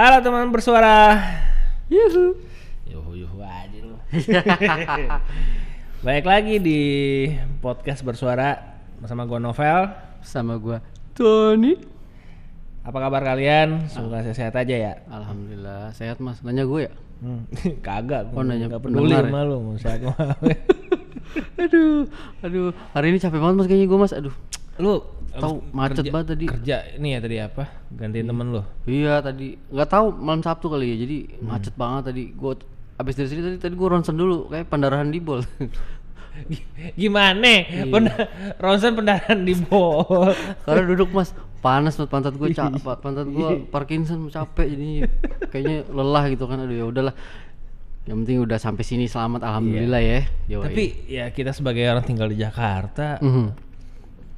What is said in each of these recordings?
Halo teman bersuara. Yuhu. Yuhu yuhu aja lu. Baik lagi di podcast bersuara bersama gua Novel. Sama gua Tony. Apa kabar kalian? Semoga sehat aja ya. Alhamdulillah sehat mas. Nanya gue ya. Hmm. Kagak, Oh, nanya nggak peduli pendengar sama lu, mau sehat aduh, aduh. Hari ini capek banget mas kayaknya gue mas. Aduh. Lu Tahu, macet kerja- banget tadi. Kerja ini ya tadi apa? Gantiin temen lu. Iya tadi nggak tahu malam Sabtu kali ya. Jadi macet banget tadi. Gue abis dari sini tadi tadi gue ronsen dulu kayak pendarahan di bol. Gimana? Penda- ronsen pendarahan di bol. Karena duduk mas panas banget pantat gue ca- pa- pantat gue Parkinson capek jadi kayaknya lelah gitu kan aduh ya udahlah yang penting udah sampai sini selamat alhamdulillah ya Yoi. Tapi ya kita sebagai orang tinggal di Jakarta, Mhm.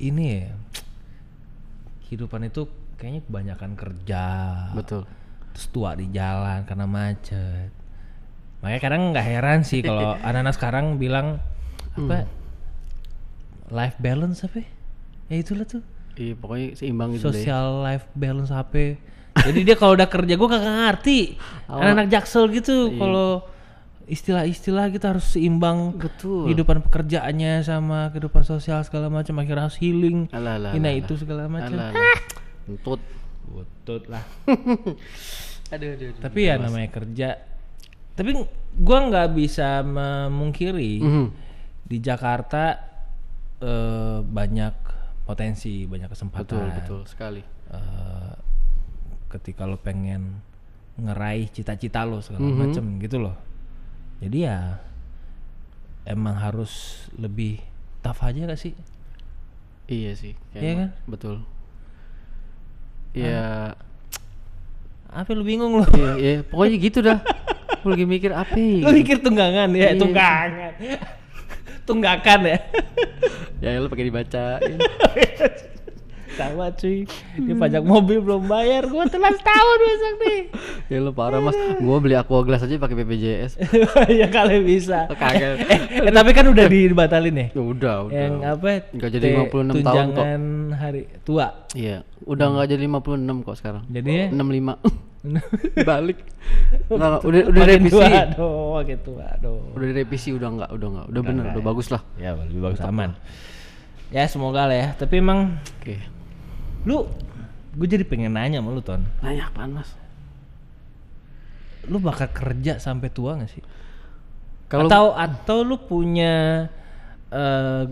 Ini ya kehidupan itu kayaknya kebanyakan kerja. betul Terus tua di jalan karena macet. Makanya kadang nggak heran sih kalau anak-anak sekarang bilang apa life balance apa? ya? Ya itulah tuh iya pokoknya seimbang gitu deh social life balance apa? Jadi dia kalau udah kerja gue kagak ngerti. Anak-anak jaksel gitu kalau istilah-istilah kita harus seimbang betul. kehidupan pekerjaannya sama kehidupan sosial segala macam. Akhirnya harus healing. Alah alah ini alah, itu segala macam. Entut. butut lah. Aduh aduh, aduh. tapi ya namanya kerja. Tapi gua nggak bisa memungkiri Mhm. di Jakarta eh, banyak potensi banyak kesempatan. Betul betul sekali. Eh, ketika lo pengen ngeraih cita-cita lo segala Mhm. macem gitu loh jadi ya emang harus lebih tough aja gak sih? Iya sih Iya kan? betul. Iya. Apa lu bingung lo iya iya. Pokoknya gitu dah. Gue lagi mikir apa ya? lu mikir tunggangan ya? Iya. tunggangan. Tunggakan ya? Ya lu pakai dibacain sama cuy. Dia pajak mobil belum bayar. Gua telat setahun besok nih. Ya lu parah mas. Gua beli aqua glass aja pakai BPJS ya kali bisa. Kagak. eh, eh, tapi kan udah dibatalin ya? Ya udah udah. Yang apa? Nggak jadi T- 56 tahun kok. tunjangan hari tua. Iya udah nggak jadi 56 kok sekarang. Jadi ya? 65 balik. Nggak nggak, udah udah makin revisi tua aduh makin tua aduh udah direvisi udah nggak udah nggak. Udah bener udah bagus lah. Ya lebih bagus aman. ya semoga lah ya. Tapi emang oke lu gue jadi pengen nanya sama lu ton. Nanya apaan mas? Lu bakal kerja sampai tua gak sih? Kalau atau atau lu punya eh,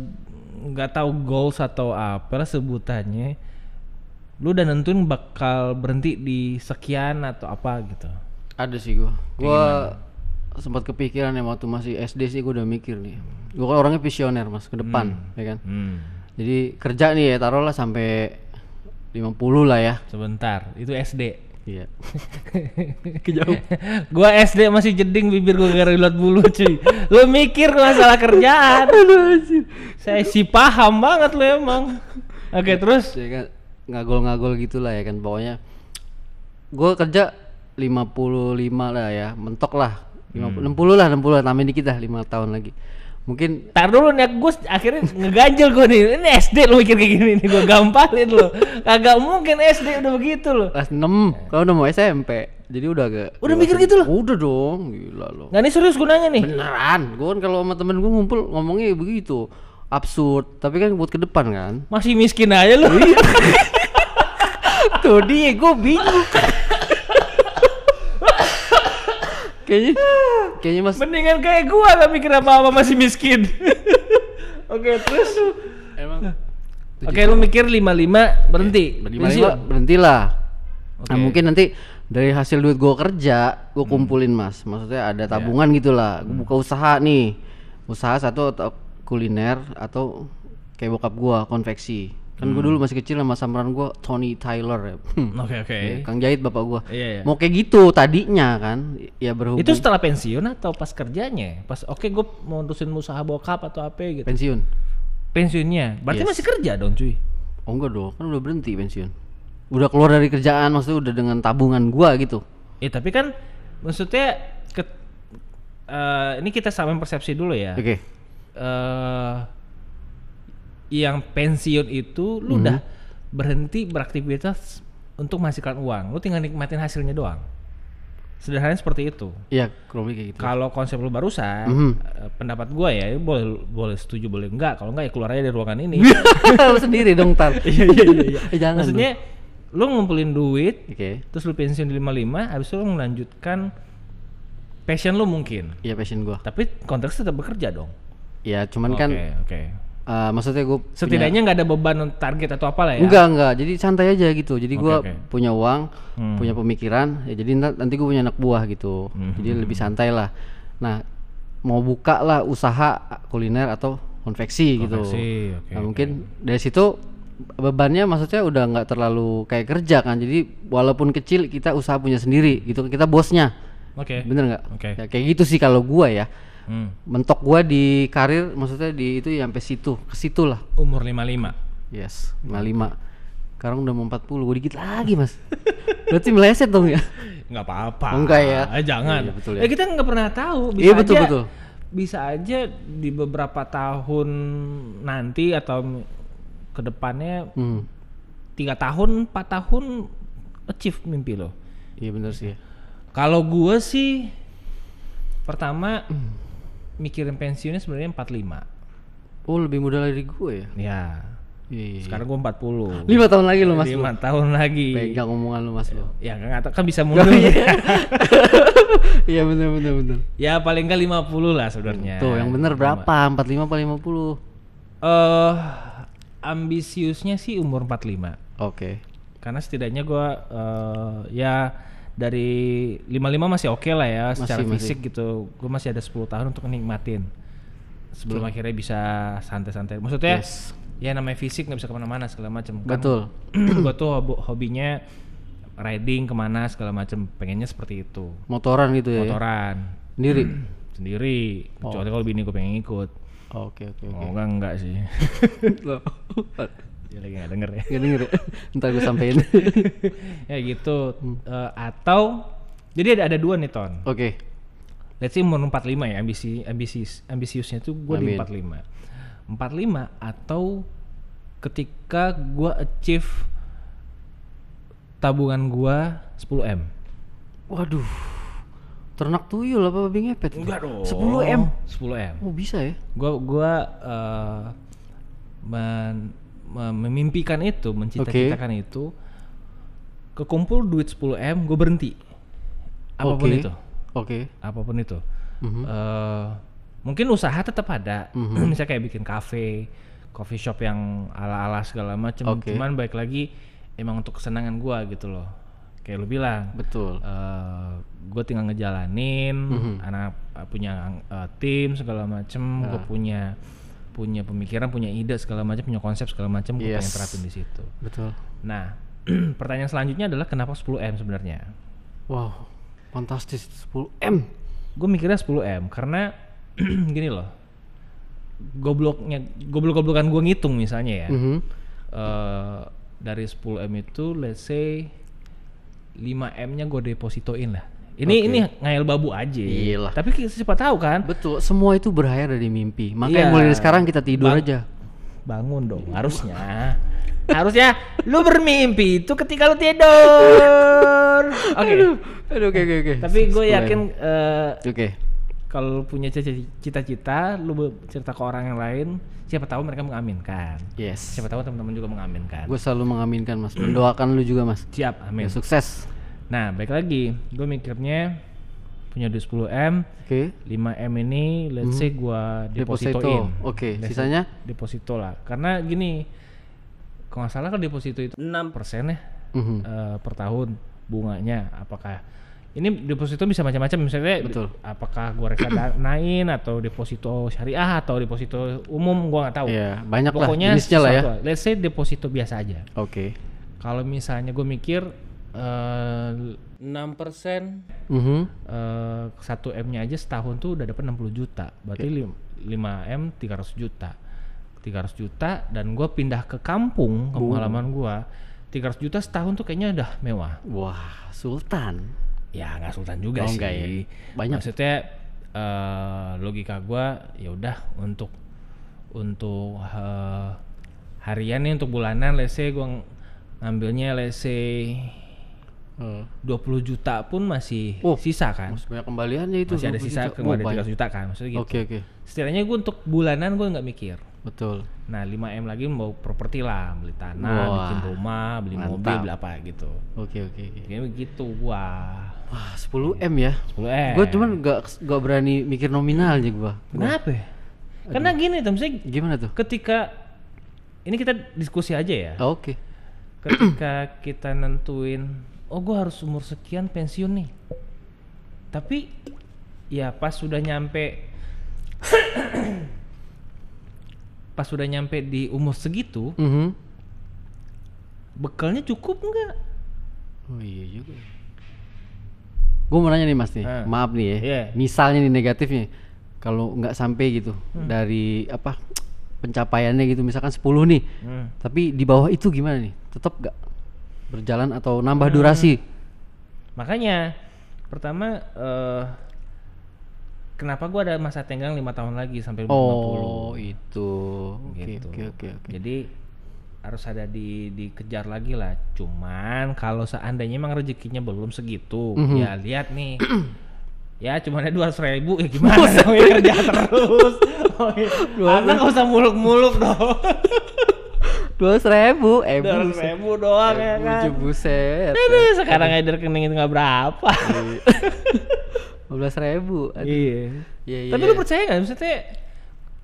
nggak tahu goals atau apa lah sebutannya lu udah nentuin bakal berhenti di sekian atau apa gitu? Ada sih gua. Gua sempat kepikiran ya waktu masih SD sih gua udah mikir nih. Gua kan orangnya visioner mas ke depan ya kan? Hmm. jadi kerja nih ya taruhlah sampai 50 lah ya. Sebentar itu SD iya. Kejauh. Gua SD masih jeding bibir gua gara lihat bulu cuy. Lu mikir masalah kerjaan. Saya sih paham banget lu emang. Oke terus? Ya kan ngagol-ngagol gitulah ya kan. Pokoknya gua kerja 55 lah ya mentok lah. 50, 60 lah 60 lah tambahin dikit lah 5 tahun lagi mungkin Tar dulu nih gue akhirnya ngeganjel gue nih. Ini SD lu mikir kayak gini nih Gue gampalin lu. Kagak mungkin SD udah begitu lu. Kelas 6 kalau udah mau SMP jadi udah agak Udah mikir gitu loh? udah dong gila lo Nggak nih serius gue nanya nih. Beneran gue kan kalau sama temen gue ngumpul ngomongnya begitu. Absurd tapi kan buat ke depan kan. Masih miskin aja lu. Tuh dia gue bingung kayaknya. Kayaknya mas Mendingan kayak gue gak mikir apa-apa masih miskin? Oke terus? Emang. Oke lu mikir 55 berhenti. Berlima Pensiun. berhentilah. Nah Oke. mungkin nanti dari hasil duit gue kerja gue kumpulin mas. Maksudnya ada tabungan gitulah. Gue buka usaha nih. Usaha satu atau kuliner atau kayak bokap gue konveksi kan gue dulu masih kecil sama samaran gue Tony Tyler ya Oke oke Ya, Kang Jahit bapak gua. Iya, iya. Mau kayak gitu tadinya kan, ya berhubung Itu setelah pensiun atau pas kerjanya? Pas oke gue mau nerusin usaha bokap atau apa gitu pensiun. Pensiunnya Berarti Yes. masih kerja dong cuy Oh enggak dong, kan udah berhenti pensiun. Udah keluar dari kerjaan, maksudnya udah dengan tabungan gua gitu. Ya tapi kan maksudnya ke, eh, ini kita samain persepsi dulu ya. Oke. Eh, yang pensiun itu lu udah berhenti beraktivitas untuk menghasilkan uang. Lu tinggal nikmatin hasilnya doang. sederhananya seperti itu Iya, kurang kayak gitu. kalau konsep lu barusan Mhm. eh, pendapat gua ya boleh boleh setuju boleh enggak kalau enggak ya keluar aja dari ruangan ini Lu sendiri dong, Tar. iya iya iya iya. Eh, Jangan. maksudnya lu ngumpulin duit. Oke. terus lu pensiun di 55 habis itu lu melanjutkan passion lu mungkin Iya, passion gua. tapi konteks tetap bekerja dong Ya, cuman oke kan oke eh, maksudnya gue setidaknya nggak ada beban target atau apa lah ya Enggak, enggak. Jadi santai aja gitu. Jadi Oke, gua oke. punya uang, Hmm. punya pemikiran, ya jadi nanti gue punya anak buah gitu. Hmm. Jadi lebih santai lah. Nah, mau buka lah usaha kuliner atau konveksi, gitu. Konveksi, oke, nah, oke. mungkin dari situ bebannya maksudnya udah nggak terlalu kayak kerja kan. Jadi walaupun kecil kita usaha punya sendiri gitu. Kita bosnya. oke Bener nggak? Oke. Ya, kayak gitu sih kalau gua ya. Hmm. Mentok gua di karir maksudnya di itu ya sampai situ, ke situ lah. umur 55 Yes, 55. Sekarang udah mau 40, gue dikit lagi mas Berarti meleset dong ya? nggak apa-apa Oh, enggak ya? Eh, jangan Iya, betul ya. ya kita nggak pernah tahu bisa Iya, betul, aja betul. bisa aja di beberapa tahun nanti atau ke depannya Hmm. tiga tahun empat tahun achieve mimpi lo Iya bener sih ya. kalau gue sih pertama mikirin pensiunnya sebenarnya 45 Oh lebih muda dari gue ya? ya Iya, iya. sekarang gue 40 Lima tahun lagi lo mas lu. lima tahun lagi Pegang omongan lu mas lu. ya nggak tahu kan bisa mundur Iya bener bener bener. ya paling nggak 50 lah sebenarnya Tuh yang bener berapa? 45 apa 50? eh ambisiusnya sih umur 45 Oke. karena setidaknya gua eh, ya dari 55 masih oke lah ya secara Masih, fisik gitu gue masih ada 10 tahun untuk nikmatin sebelum akhirnya bisa santai-santai maksudnya Yes. ya namanya fisik nggak bisa ke mana-mana segala macam kan Betul. gue tuh hobi- hobinya riding ke mana segala macam pengennya seperti itu Motoran gitu ya? ya? motoran Sendiri? sendiri kecuali kalau bini gue pengen ikut Oke oke oke. oh enggak enggak sih. dia lagi nggak denger ya Gak denger ya? Ntar gue sampein. ya gitu Eh, atau jadi ada ada dua nih ton Oke. let's say umur 45 ya ambisi ambisius ambisiusnya tuh gue di Amin. 45 45 atau ketika gue achieve tabungan gue 10 m Waduh. Ternak tuyul apa babi ngepet? enggak dong 10 M. 10 m Oh bisa ya? gue gua eh, men- me- memimpikan itu mencita-citakan itu kekumpul duit 10 m gue berhenti apa pun Oke. itu Oke. apa pun itu Mhm. Eh, mungkin usaha tetap ada Mhm. misalnya kayak bikin kafe coffee shop yang ala-ala segala macam Oke. cuman baik lagi emang untuk kesenangan gua gitu loh kayak lu bilang Betul. gue tinggal ngejalanin Mhm. anak uh, punya uh, tim segala macem gue Ah. punya punya pemikiran punya ide segala macam punya konsep segala macam gue pengen Yes. terapin di situ Betul. nah pertanyaan selanjutnya adalah kenapa 10 m sebenarnya Wow. Fantastis 10 M. gue mikirnya 10 m karena gini loh gobloknya goblok-goblokan gue ngitung misalnya ya Mhm. eh, dari 10 m itu let's say 5 m nya gue depositoin lah ini Oke. ini ngayal babu aja Iyalah. tapi siapa tahu kan Betul. Semua itu berhayal dari mimpi. Makanya Iya. mulai dari sekarang kita tidur Bang- aja. bangun dong harusnya harusnya lu bermimpi itu ketika lu tidur oke Aduh, oke oke oke. tapi gue 10 M. yakin eh, Oke. kalau lu punya cita- cita-cita lu cerita ke orang yang lain siapa tahu mereka mengaminkan Yes. siapa tahu teman-teman juga mengaminkan Gue selalu mengaminkan mas. Mendoakan lu juga mas. siap amin Ya, sukses. Nah baik lagi gue mikirnya punya duit 10 m Oke. 5 m ini let's say gua Deposito. depositoin Oke. Let's say Sisanya? deposito lah karena gini kalau nggak salah kan deposito itu 6 persen ya Mhm. eh, per tahun bunganya apakah ini deposito bisa macam-macam misalnya Betul. apakah gua reksadanain atau deposito syariah atau deposito umum gua nggak tahu Iya, banyak lah pokoknya jenisnya lah ya. sesuatu. let's say deposito biasa aja Oke. kalau misalnya gue mikir eh, 6 persen Mhm. eh, 1 m nya aja setahun tuh udah dapat 60 juta berarti lim- 5 m 300 juta 300 juta dan gua pindah ke kampung kampung halaman gua 300 juta setahun tuh kayaknya udah mewah Wah, Sultan. ya nggak sultan juga Oh, sih enggak ya? Banyak. maksudnya eh, logika gua ya udah untuk untuk eh, harian nih untuk bulanan let's say gua ng- ngambilnya let's say Oh. 20 juta pun masih Oh, sisa kan. Masih banyak kembaliannya itu. Masih ada 20 sisa kembali Oh, banyak. 300 juta kan maksudnya gitu. Oke oke. Setidaknya gue untuk bulanan gue nggak mikir. Betul. Nah 5M lagi mau properti lah, beli tanah, Wah, bikin rumah, beli mobil, mantap. beli apa gitu. Oke oke oke. Kayaknya begitu gua. Wah 10 m ya. 10 M. Gue cuman gak gak berani mikir nominalnya gue. Kenapa? ya? Karena gini tuh, misalnya Gimana tuh? ketika ini kita diskusi aja ya. Ah, Oke. Ketika kita nentuin, oh gua harus umur sekian pensiun nih. Tapi ya pas sudah nyampe pas sudah nyampe di umur segitu, Mhm. bekalnya cukup nggak? Oh iya juga. Gue mau nanya nih mas nih, Ah. maaf nih ya. Iya. Misalnya nih negatifnya, kalau nggak sampai gitu Hmm. dari apa pencapaiannya gitu, misalkan 10 nih, Hmm. tapi di bawah itu gimana nih? Tetap nggak berjalan atau nambah Hmm. durasi? Makanya pertama eh kenapa gua ada masa tenggang lima tahun lagi sampai 50 Oh itu, oke gitu. oke oke oke. Jadi harus ada di dikejar lagi lah. Cuman kalau seandainya emang rezekinya belum segitu, Mhm. ya lihat nih. ya cuman ada dua ribu ya gimana dong ya kerja terus. Oh, iya. Anak nggak usah muluk-muluk dong. Dua ribu, eh Dua buset. ribu doang ya kan. Buset. Aduh, sekarang aja rekening itu nggak berapa. Dua belas ribu. Aduh. Iya. Iya, iya, Tapi iya. lu percaya nggak? Maksudnya,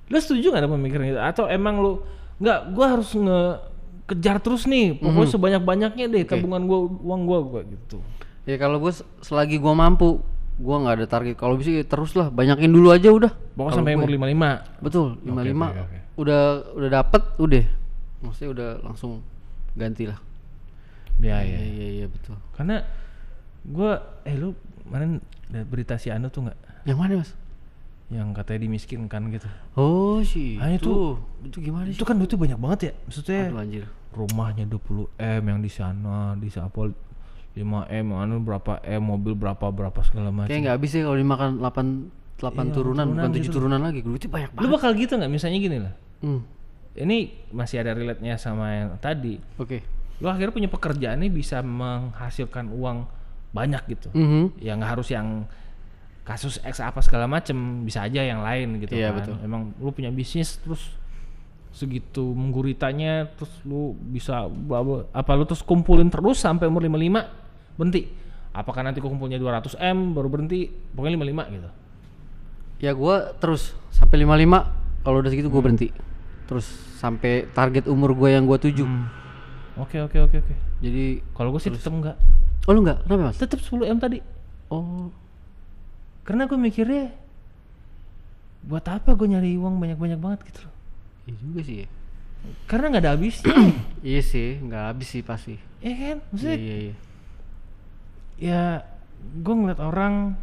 lu setuju nggak ada pemikiran itu? Atau emang lu nggak? Gua harus nge kejar terus nih. Pokoknya sebanyak banyaknya deh Mhm. Oke. tabungan gua, uang gua, gua gitu. Ya kalau gue selagi gue mampu, gue nggak ada target. Kalau bisa ya terus lah, banyakin dulu aja udah. Pokoknya sampai umur 55 Betul, 55 oke, oke. udah udah dapet udah. Maksudnya udah langsung ganti lah. Ya, Iya ya. iya iya betul. Karena gua, eh lu kemarin berita si Anu tuh nggak? Yang mana mas? Yang katanya dimiskinkan gitu. Oh sih. Ah, itu- itu gimana sih? Itu kan duitnya banyak banget ya. Maksudnya Aduh anjir. rumahnya 20 m yang di sana, di apa 5 m, anu berapa m, mobil berapa berapa segala macam. Kayak nggak habis ya kalau dimakan 8 8 Iya, turunan, turunan bukan 7 gitu. turunan lagi. Duitnya banyak Lu banget. bakal gitu nggak? Misalnya gini lah. Hmm. Ini masih ada relate-nya sama yang tadi. Oke. Lu akhirnya punya pekerjaan nih bisa menghasilkan uang banyak gitu. Mhm. Ya nggak harus yang kasus X apa segala macem, bisa aja yang lain gitu Iya, kan. betul. Emang lu punya bisnis terus segitu mengguritanya terus lu bisa bla bla apa lu terus kumpulin terus sampai umur 55 berhenti. Apakah nanti gua kumpulnya 200 M baru berhenti? Pokoknya 55 gitu. Ya gua terus sampai 55 kalau udah segitu gua Hmm. berhenti. Terus sampai target umur gua yang gua tuju. Hmm. Oke oke oke oke. Jadi Kalau gue sih tetep enggak. oh lu enggak? Kenapa Mas? Tetep 10 M tadi. Oh, Karena gue mikirnya buat apa gue nyari uang banyak-banyak banget gitu loh. iya juga sih. ya. Karena nggak ada habisnya. Iya sih, nggak habis sih pasti. ya kan? Iya Maksudnya iya iya. ya gue ngeliat orang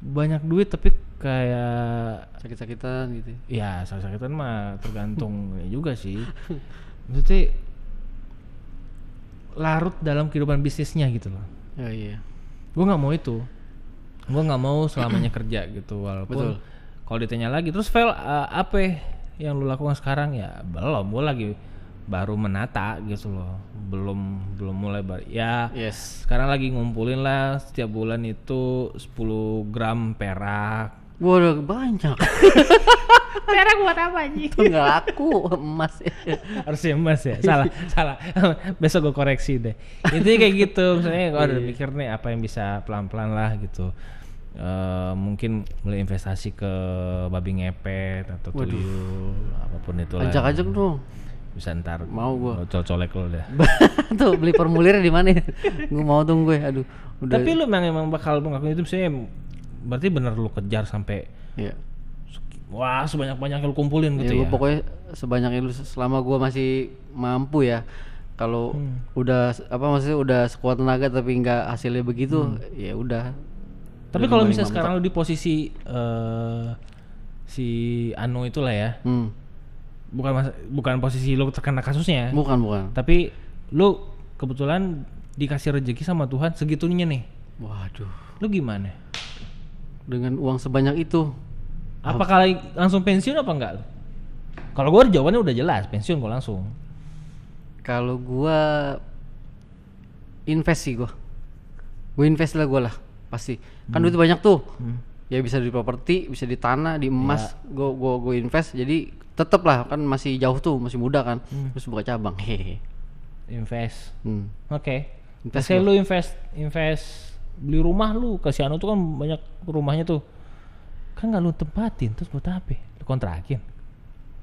banyak duit tapi kayak Sakit-sakitan gitu. ya sakit-sakitan mah tergantung ya juga sih. Maksudnya larut dalam kehidupan bisnisnya gitu loh. Ya iya. gue nggak mau itu gue nggak mau selamanya kerja gitu Betul. walaupun kalau ditanya lagi terus Vel uh, apa yang lu lakukan sekarang ya belum gue lagi baru menata gitu loh belum belum mulai bar ya Yes. sekarang lagi ngumpulin lah setiap bulan itu 10 gram perak Waduh banyak. perak buat apa anjing Itu nggak laku emas. harusnya emas ya salah salah besok gue koreksi deh intinya kayak gitu misalnya gue udah mikir nih apa yang bisa pelan pelan lah gitu Eh, mungkin mulai investasi ke babi ngepet atau Waduh. tuyul apa pun itu lah Ajak-ajak dong. bisa ntar Mau gua. colek colek lo deh Tuh beli formulirnya di mana? gue mau tuh gue. Aduh. Udah. tapi lu memang emang bakal ngelakuin itu misalnya berarti bener lu kejar sampai Iya. wah sebanyak banyaknya lu kumpulin Ya, gitu gua ya, pokoknya sebanyak itu selama gua masih mampu ya. Kalau Hmm. udah apa maksudnya udah sekuat tenaga tapi nggak hasilnya begitu, Hmm. ya udah. tapi kalau misalnya sekarang lu di posisi eh, si Anu itulah ya Hmm. bukan mas- bukan posisi lu terkena kasusnya Bukan bukan. tapi lu kebetulan dikasih rezeki sama Tuhan segitunya nih Waduh. lu gimana Dengan uang sebanyak itu. apakah langsung pensiun apa enggak? Kalau gue jawabannya udah jelas pensiun gue langsung. Kalau gua invest sih gua. gue invest lah gue lah pasti. Kan duit banyak tuh. Ya bisa di properti bisa di tanah di emas gue gue gue invest. Jadi tetep lah kan masih jauh tuh masih muda kan. Terus buka cabang hehehe invest. Hmm. oke. Invest Misalnya lu invest invest beli rumah lu. Ke Siano tuh kan banyak rumahnya tuh. Kan nggak lu tempatin terus buat apa? Lu kontrakin.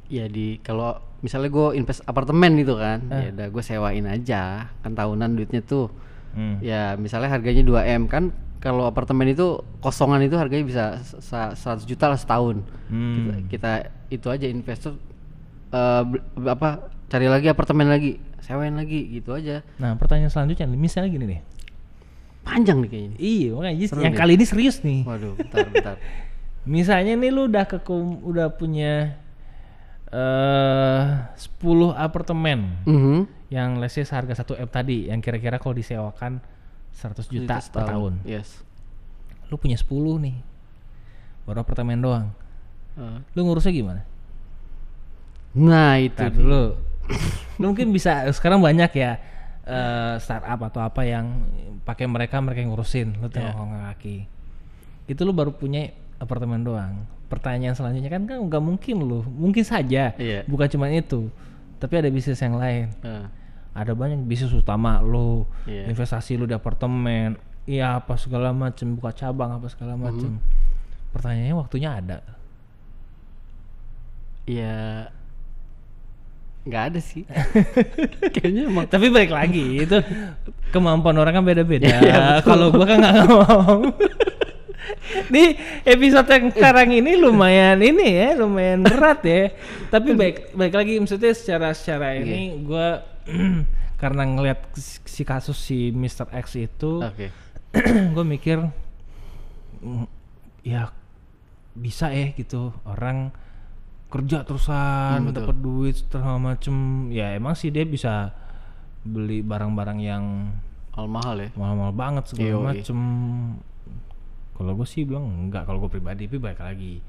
Ya di kalau misalnya gue invest apartemen gitu kan Eh. ya udah gue sewain aja. Kan tahunan duitnya tuh. Hmm. ya misalnya harganya 2 m kan kalau apartemen itu kosongan itu harganya bisa sa- 100 juta lah setahun. Hmm. kita, kita itu aja investor bel- apa cari lagi apartemen lagi sewain lagi gitu aja. Nah pertanyaan selanjutnya misalnya gini nih panjang nih kayaknya. Iya makanya Seru yang nih. kali ini serius nih. Waduh bentar bentar. Misalnya nih lu udah ke udah punya eh 10 apartemen. Mhm. yang let's say seharga 1 M tadi yang kira-kira kalau disewakan 100 juta Itu per setahun. tahun. yes. Lu punya 10 nih baru apartemen doang. Eh, lu ngurusnya gimana? nah itu Ntar dulu. lu mungkin bisa sekarang banyak ya eh, startup atau apa yang pakai mereka mereka yang ngurusin. Lu Iya. tengok kaki. Itu lu baru punya apartemen doang. Pertanyaan selanjutnya kan kan nggak mungkin lu. Mungkin saja. Iya. bukan cuma itu. Tapi ada bisnis yang lain. Eh, ada banyak bisnis utama lu. Iya. investasi lu di apartemen. Iya apa segala macem. Buka cabang apa segala macem. Pertanyaannya waktunya ada. Ya nggak ada sih kayaknya emang tapi balik lagi itu kemampuan orang kan beda-beda betul. kalau gua kan nggak mau Nih episode yang sekarang ini lumayan ini ya, lumayan berat ya. Tapi baik baik lagi maksudnya secara secara Iya. ini gua karena ngelihat si kasus si Mr. X itu oke gue mikir mm, ya bisa ya gitu orang kerja terusan Hmm, dapat duit segala macem ya emang sih dia bisa beli barang-barang yang mahal mahal ya mahal-mahal banget segala Yoi. macem kalau gue sih bilang enggak kalau gue pribadi tapi baik lagi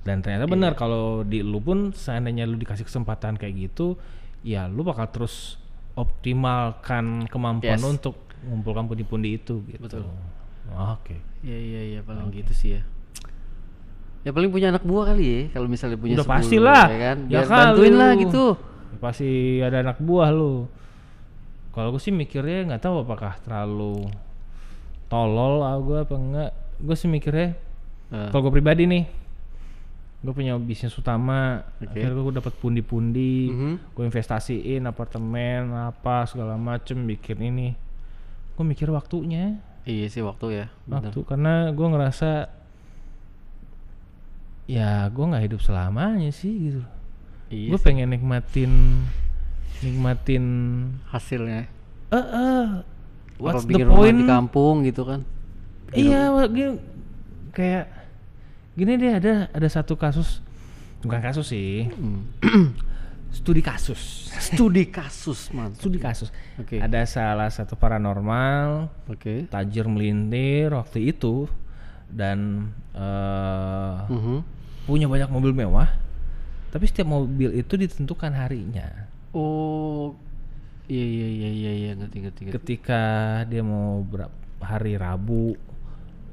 dan ternyata benar Iya. kalau di lu pun seandainya lu dikasih kesempatan kayak gitu ya lu bakal terus optimalkan kemampuan Yes. untuk mengumpulkan pundi-pundi itu gitu Betul. oke Iya iya iya paling gitu sih ya. Ya paling punya anak buah kali ya kalau misalnya punya udah 10, pasti lah ya kan. ya Biar bantuin kali lah gitu. Ya pasti ada anak buah lu kalau gue sih mikirnya nggak tahu apakah terlalu tolol ah gue apa enggak gue sih mikirnya Eh, Kalau gue pribadi nih, gue punya bisnis utama. Oke. Akhirnya gue dapat pundi-pundi, Mhm. gue investasiin apartemen apa segala macem, bikin ini. Gue mikir waktunya, iya sih waktu ya. bener. waktu karena gue ngerasa ya gue nggak hidup selamanya sih gitu. Iya gue pengen nikmatin, nikmatin. hasilnya. Eh, eh, what's Apa the bikin rumah point? di kampung gitu kan. Iya, wa- gini, kayak gini deh ada ada satu kasus bukan kasus sih, Hmm. studi kasus. Studi kasus man. studi kasus. Oke. Ada salah satu paranormal Oke. tajir melintir waktu itu dan eh, Mhm. punya banyak mobil mewah. Tapi setiap mobil itu ditentukan harinya. Oh. Iya iya iya iya iya ngerti ngerti ngerti. Ketika dia mau berapa hari Rabu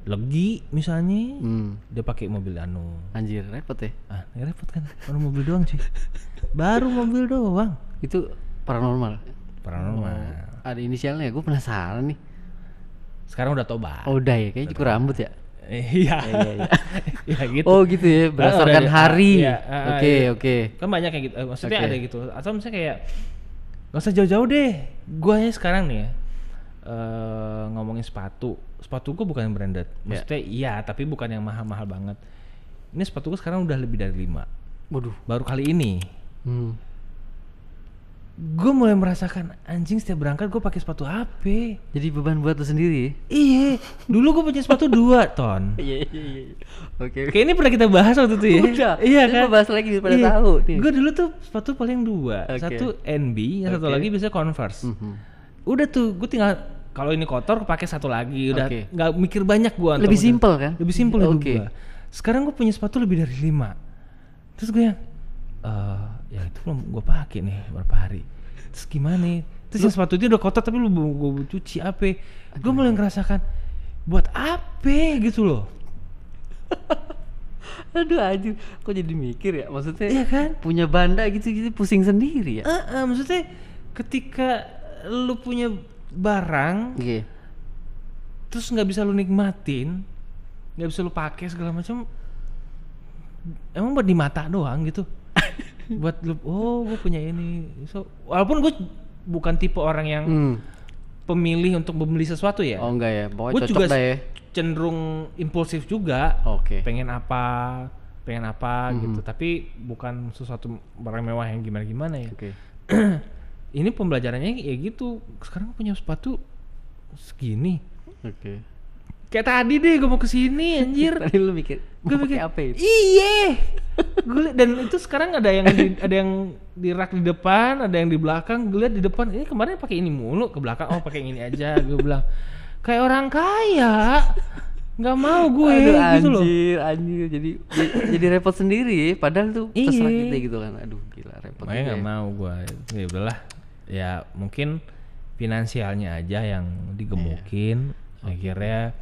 legi misalnya, Hmm. dia pakai mobil anu Anjir repot ya. Ah, ya repot kan. Baru mobil doang cuy. Baru mobil doang. Itu paranormal. Paranormal. Oh, ada inisialnya gue penasaran nih. Sekarang udah tobat. Oh udah ya kayaknya cukur rambut ya. Iya. Ya gitu. Oh gitu ya, berdasarkan udah- hari. ah, Oke, iya. oke. Kan banyak kayak gitu. Eh, Maksudnya Oke. ada gitu. Atau misalnya kayak nggak usah jauh-jauh deh. Gua aja sekarang nih ya. eh ngomongin sepatu. Sepatu gua bukan yang branded. Maksudnya iya, tapi bukan yang mahal-mahal banget. Ini sepatu gua sekarang udah lebih dari lima. Waduh. Baru kali ini Hmm. Gue mulai merasakan anjing setiap berangkat gue pakai sepatu HP. Jadi beban buat lu sendiri. Iya, dulu gue punya sepatu dua ton. Iya iya iya. Oke. Kayak ini pernah kita bahas waktu itu ya. Udah, iya kita kan. bahas lagi pada tahu nih. Gue dulu tuh sepatu paling dua, Oke. satu NB, yang satu Oke. lagi bisa Converse. Mhm. Udah tuh, gue tinggal kalau ini kotor pakai satu lagi, udah nggak mikir banyak gue. Lebih simpel kan? Lebih simpel Oke. gua. Sekarang gue punya sepatu lebih dari lima. Terus gue yang eh ya itu belum gue pakai nih berapa hari terus gimana nih terus yang sepatu itu udah kotor tapi lu gue cuci apa gue mulai ngerasakan buat apa gitu loh Aduh anjir, kok jadi mikir ya? Maksudnya Iya kan? punya banda gitu-gitu pusing sendiri ya? Eh, eh, maksudnya ketika lu punya barang Oke. terus nggak bisa lu nikmatin nggak bisa lu pakai segala macam emang buat di mata doang gitu buat lu oh gue punya ini so walaupun gue bukan tipe orang yang Hmm. pemilih untuk membeli sesuatu ya Oh enggak ya, pokoknya gue cocok juga ya. cenderung impulsif juga Oke. pengen apa pengen apa Mhm. gitu tapi bukan sesuatu barang mewah yang gimana gimana ya Oke. ini pembelajarannya ya gitu sekarang punya sepatu segini Oke. Kayak tadi deh gue mau ke sini anjir Tadi lu mikir, gue gue pakai apa itu? Iya. gue liat- dan itu sekarang ada yang di, ada yang di rak di depan, ada yang di belakang. Gue lihat di depan ini kemarin pakai ini mulu, ke belakang oh pakai ini aja. Gue bilang kayak orang kaya. nggak mau gue Aduh, gitu loh. anjir, anjir. Jadi jadi- repot sendiri ya. Padahal tuh terserah Iya. kita gitu kan. Aduh, gila repot. Makanya nggak ya. mau gue. Ya udahlah. Ya mungkin finansialnya aja yang digemukin. Akhirnya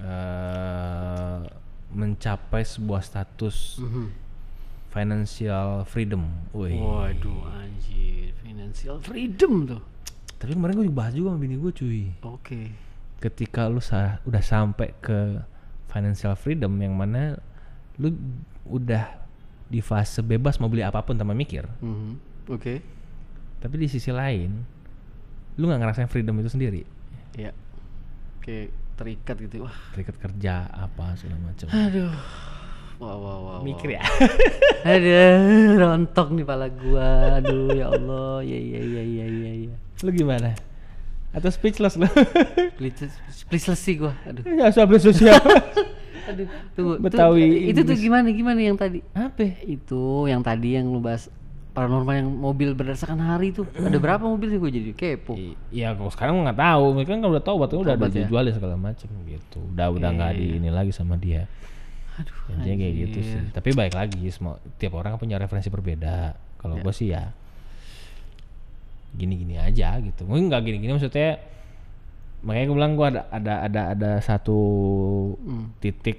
eh mencapai sebuah status Mhm. financial freedom. Wih. Waduh, anjir. Financial freedom tuh. Tapi kemarin gue bahas juga sama bini gue cuy. Oke. Ketika lu sa- udah sampai ke financial freedom yang mana lu udah di fase bebas mau beli apa pun tanpa mikir. Mhm. Oke. Tapi di sisi lain, lu nggak ngerasain freedom itu sendiri. Ya. Oke, terikat gitu. Wah. Terikat kerja apa segala macam. Aduh. Wah, wah, wah. Mikir ya. Aduh, rontok nih pala gua. Aduh, ya Allah. Ya ya ya ya ya ya. lu gimana? Atau speechless lu? Please, please sih gua. Aduh. Usah beli sosial. Aduh, tunggu. tuh, Betawi itu tuh gimana gimana yang tadi? apa? Itu yang tadi yang lu bahas paranormal yang mobil berdasarkan hari itu. Ada berapa mobil sih gua jadi kepo. Iya, kalau sekarang nggak tahu. Mereka kan udah tahu waktu udah ada Tobat ya? dijual ya segala macam gitu. Udah udah nggak di ini lagi sama dia. Aduh, Intinya kayak gitu sih. Tapi baik lagi, semua tiap orang kan punya referensi berbeda. Kalau Ya. gue sih ya gini-gini aja gitu. Mungkin nggak gini-gini maksudnya. Makanya gue bilang gue ada ada ada ada satu Hmm. titik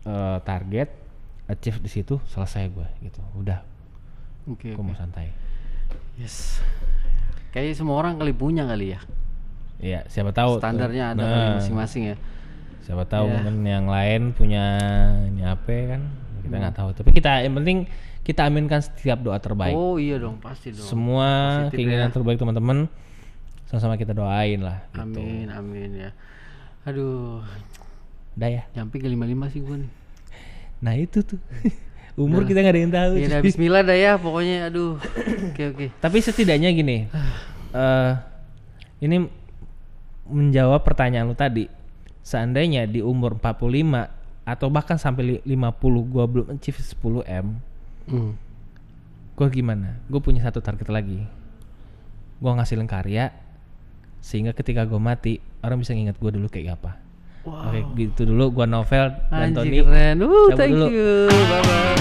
eh, target achieve di situ selesai gue gitu. Udah, Oke, gue oke. mau santai. Yes. Kayaknya semua orang kali punya kali ya. Iya, siapa tahu tuh. Standarnya ada Nah, masing-masing ya. Siapa tahu Ya. mungkin yang lain punya ini apa kan? Kita nggak tahu. Tapi kita yang penting kita aminkan setiap doa terbaik. Oh iya dong, pasti dong. semua Positif keinginan ya. terbaik teman-teman sama-sama kita doain lah gitu. Amin, amin ya. Aduh, Udah ya. nyampe ke 55 sih gua nih. Nah itu tuh umur kita nggak ada yang tahu. Ya bismillah dah ya pokoknya aduh. Oke oke. Tapi setidaknya gini, eh ini menjawab pertanyaan lu tadi. Seandainya di umur 45 atau bahkan sampai li- 50 gua belum achieve 10 m, Hmm. gua gimana? Gue punya satu target lagi. Gua ngasilin karya sehingga ketika gue mati orang bisa nginget gue dulu kayak apa. Wow. Oke, gitu dulu gua novel dan Anjir Tony. keren. Uh, thank dulu. you. Bye bye.